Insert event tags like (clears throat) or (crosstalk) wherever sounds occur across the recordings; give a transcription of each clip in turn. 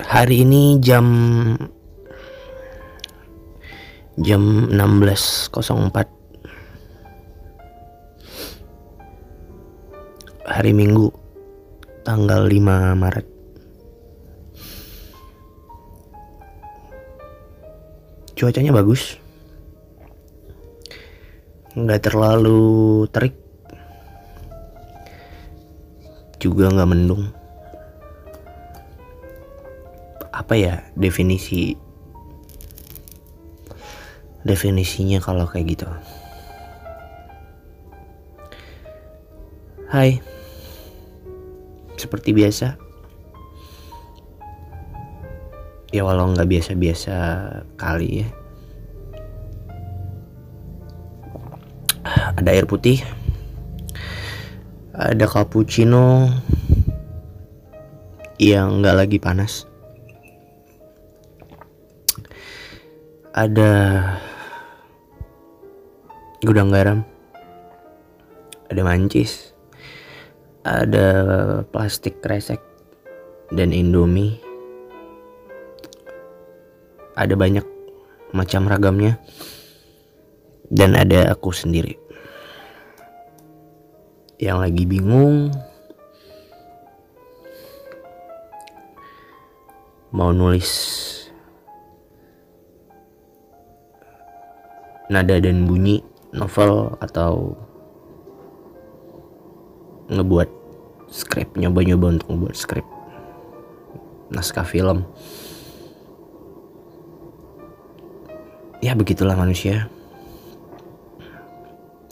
hari ini jam jam 16.04 hari Minggu tanggal 5 Maret. Cuacanya bagus. Nggak terlalu terik. Juga nggak mendung apa ya definisi definisinya kalau kayak gitu. Hai. Seperti biasa. Ya walau nggak biasa-biasa kali ya. Ada air putih. Ada cappuccino. Yang nggak lagi panas ada gudang garam. Ada mancis. Ada plastik kresek dan indomie. Ada banyak macam ragamnya. Dan ada aku sendiri. Yang lagi bingung mau nulis nada dan bunyi novel atau ngebuat skrip nyoba-nyoba untuk ngebuat skrip naskah film. Ya begitulah manusia.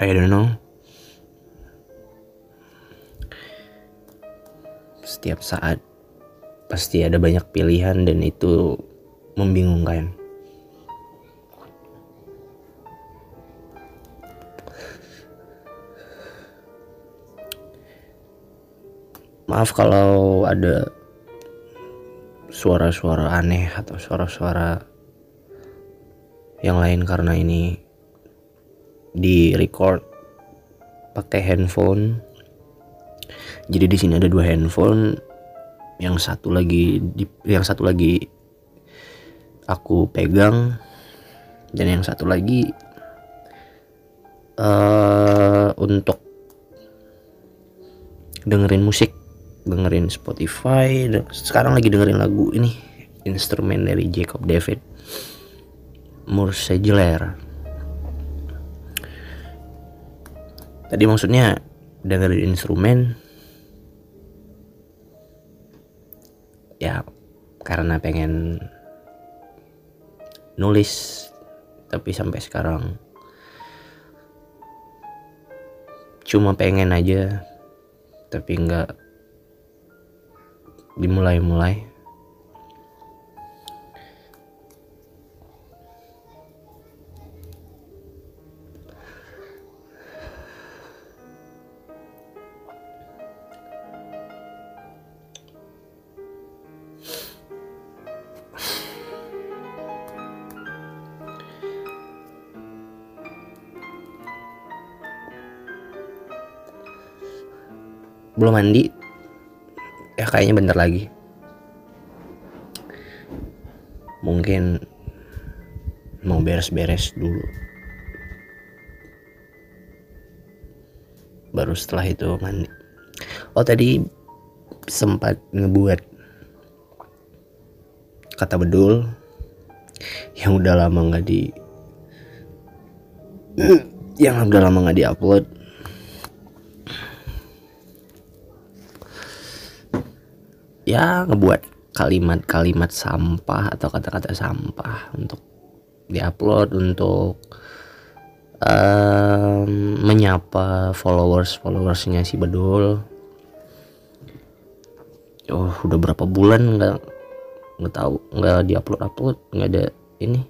I don't know. Setiap saat pasti ada banyak pilihan dan itu membingungkan maaf kalau ada suara-suara aneh atau suara-suara yang lain karena ini di record pakai handphone. Jadi di sini ada dua handphone. Yang satu lagi di, yang satu lagi aku pegang. Dan yang satu lagi uh, untuk dengerin musik dengerin Spotify sekarang lagi dengerin lagu ini instrumen dari Jacob David Mursegeler tadi maksudnya dengerin instrumen. Ya karena pengen nulis tapi sampai sekarang cuma pengen aja tapi nggak dimulai-mulai. Belum mandi ya kayaknya bentar lagi. Mungkin mau beres-beres dulu. Baru setelah itu mandi. Oh tadi sempat ngebuat kata bedul yang udah lama nggak di (clears throat) yang udah lama nggak diupload ya ngebuat kalimat-kalimat sampah atau kata-kata sampah untuk diupload untuk um, menyapa followers followersnya si bedul. Oh udah berapa bulan nggak nggak tahu nggak diupload upload nggak ada ini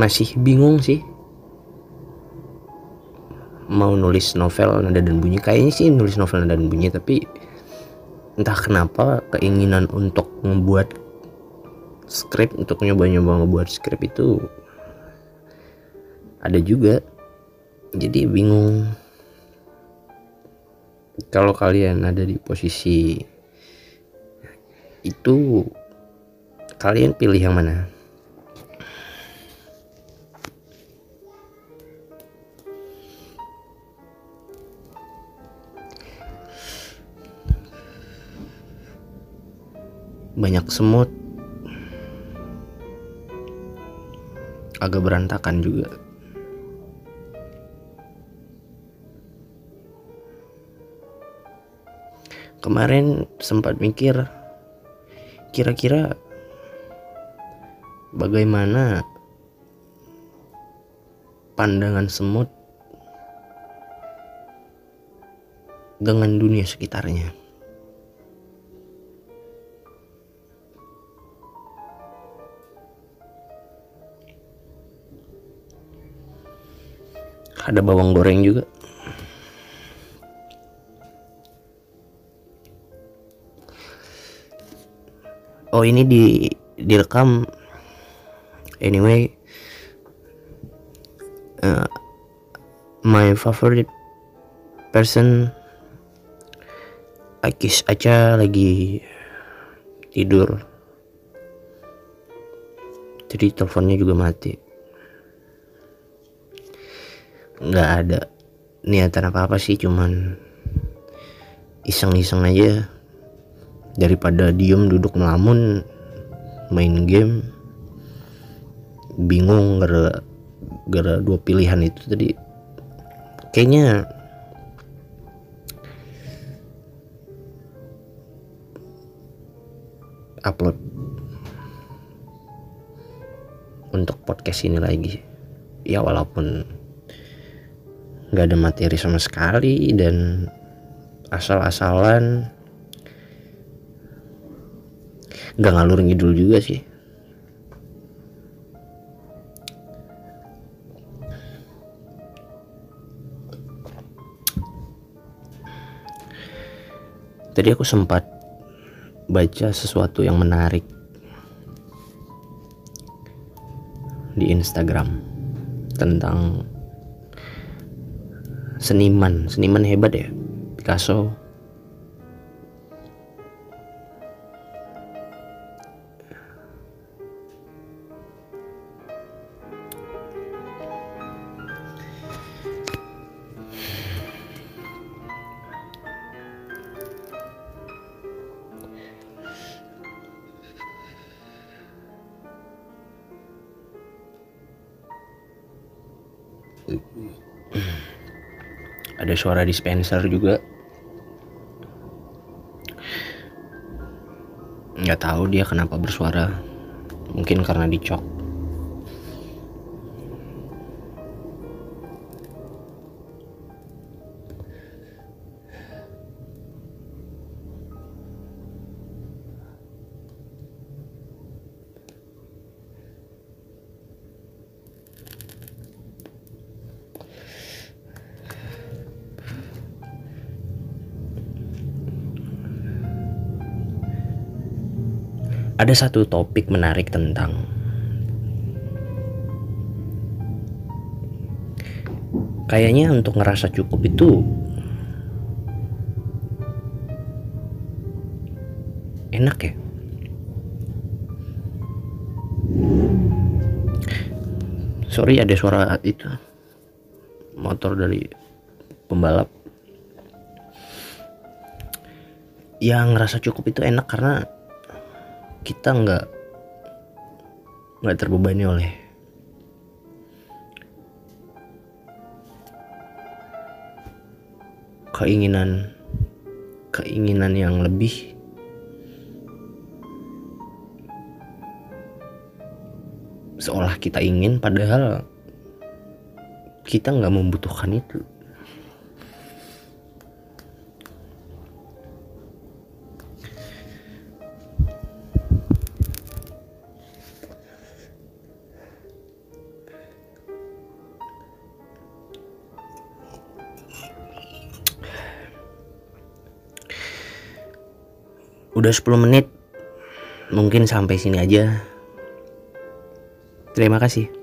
masih bingung sih. Mau nulis novel nada dan bunyi kayaknya sih nulis novel nada dan bunyi tapi entah kenapa keinginan untuk membuat skrip untuk nyoba-nyoba ngebuat skrip itu ada juga. Jadi bingung. Kalau kalian ada di posisi itu kalian pilih yang mana banyak semut. Agak berantakan juga. Kemarin sempat mikir kira-kira bagaimana pandangan semut dengan dunia sekitarnya ada bawang goreng juga. Oh ini di direkam. Anyway uh, my favorite person Akis aja lagi tidur. Jadi teleponnya juga mati nggak ada niatan apa apa sih cuman iseng-iseng aja. Daripada diem duduk melamun main game bingung gara gara dua pilihan itu tadi. Kayaknya upload untuk podcast ini lagi. Ya walaupun nggak ada materi sama sekali dan asal-asalan nggak ngalur ngidul juga sih. Tadi aku sempat baca sesuatu yang menarik di Instagram tentang seniman. Seniman hebat ya. Picasso ada suara dispenser juga. Nggak tahu dia kenapa bersuara. Mungkin karena dicok ada satu topik menarik tentang kayaknya untuk ngerasa cukup itu enak ya. Sorry ada suara itu. Motor dari pembalap. Yang ngerasa cukup itu enak karena kita nggak nggak terbebani oleh keinginan keinginan yang lebih. Seolah kita ingin padahal kita nggak membutuhkan itu udah 10 menit. Mungkin sampai sini aja. Terima kasih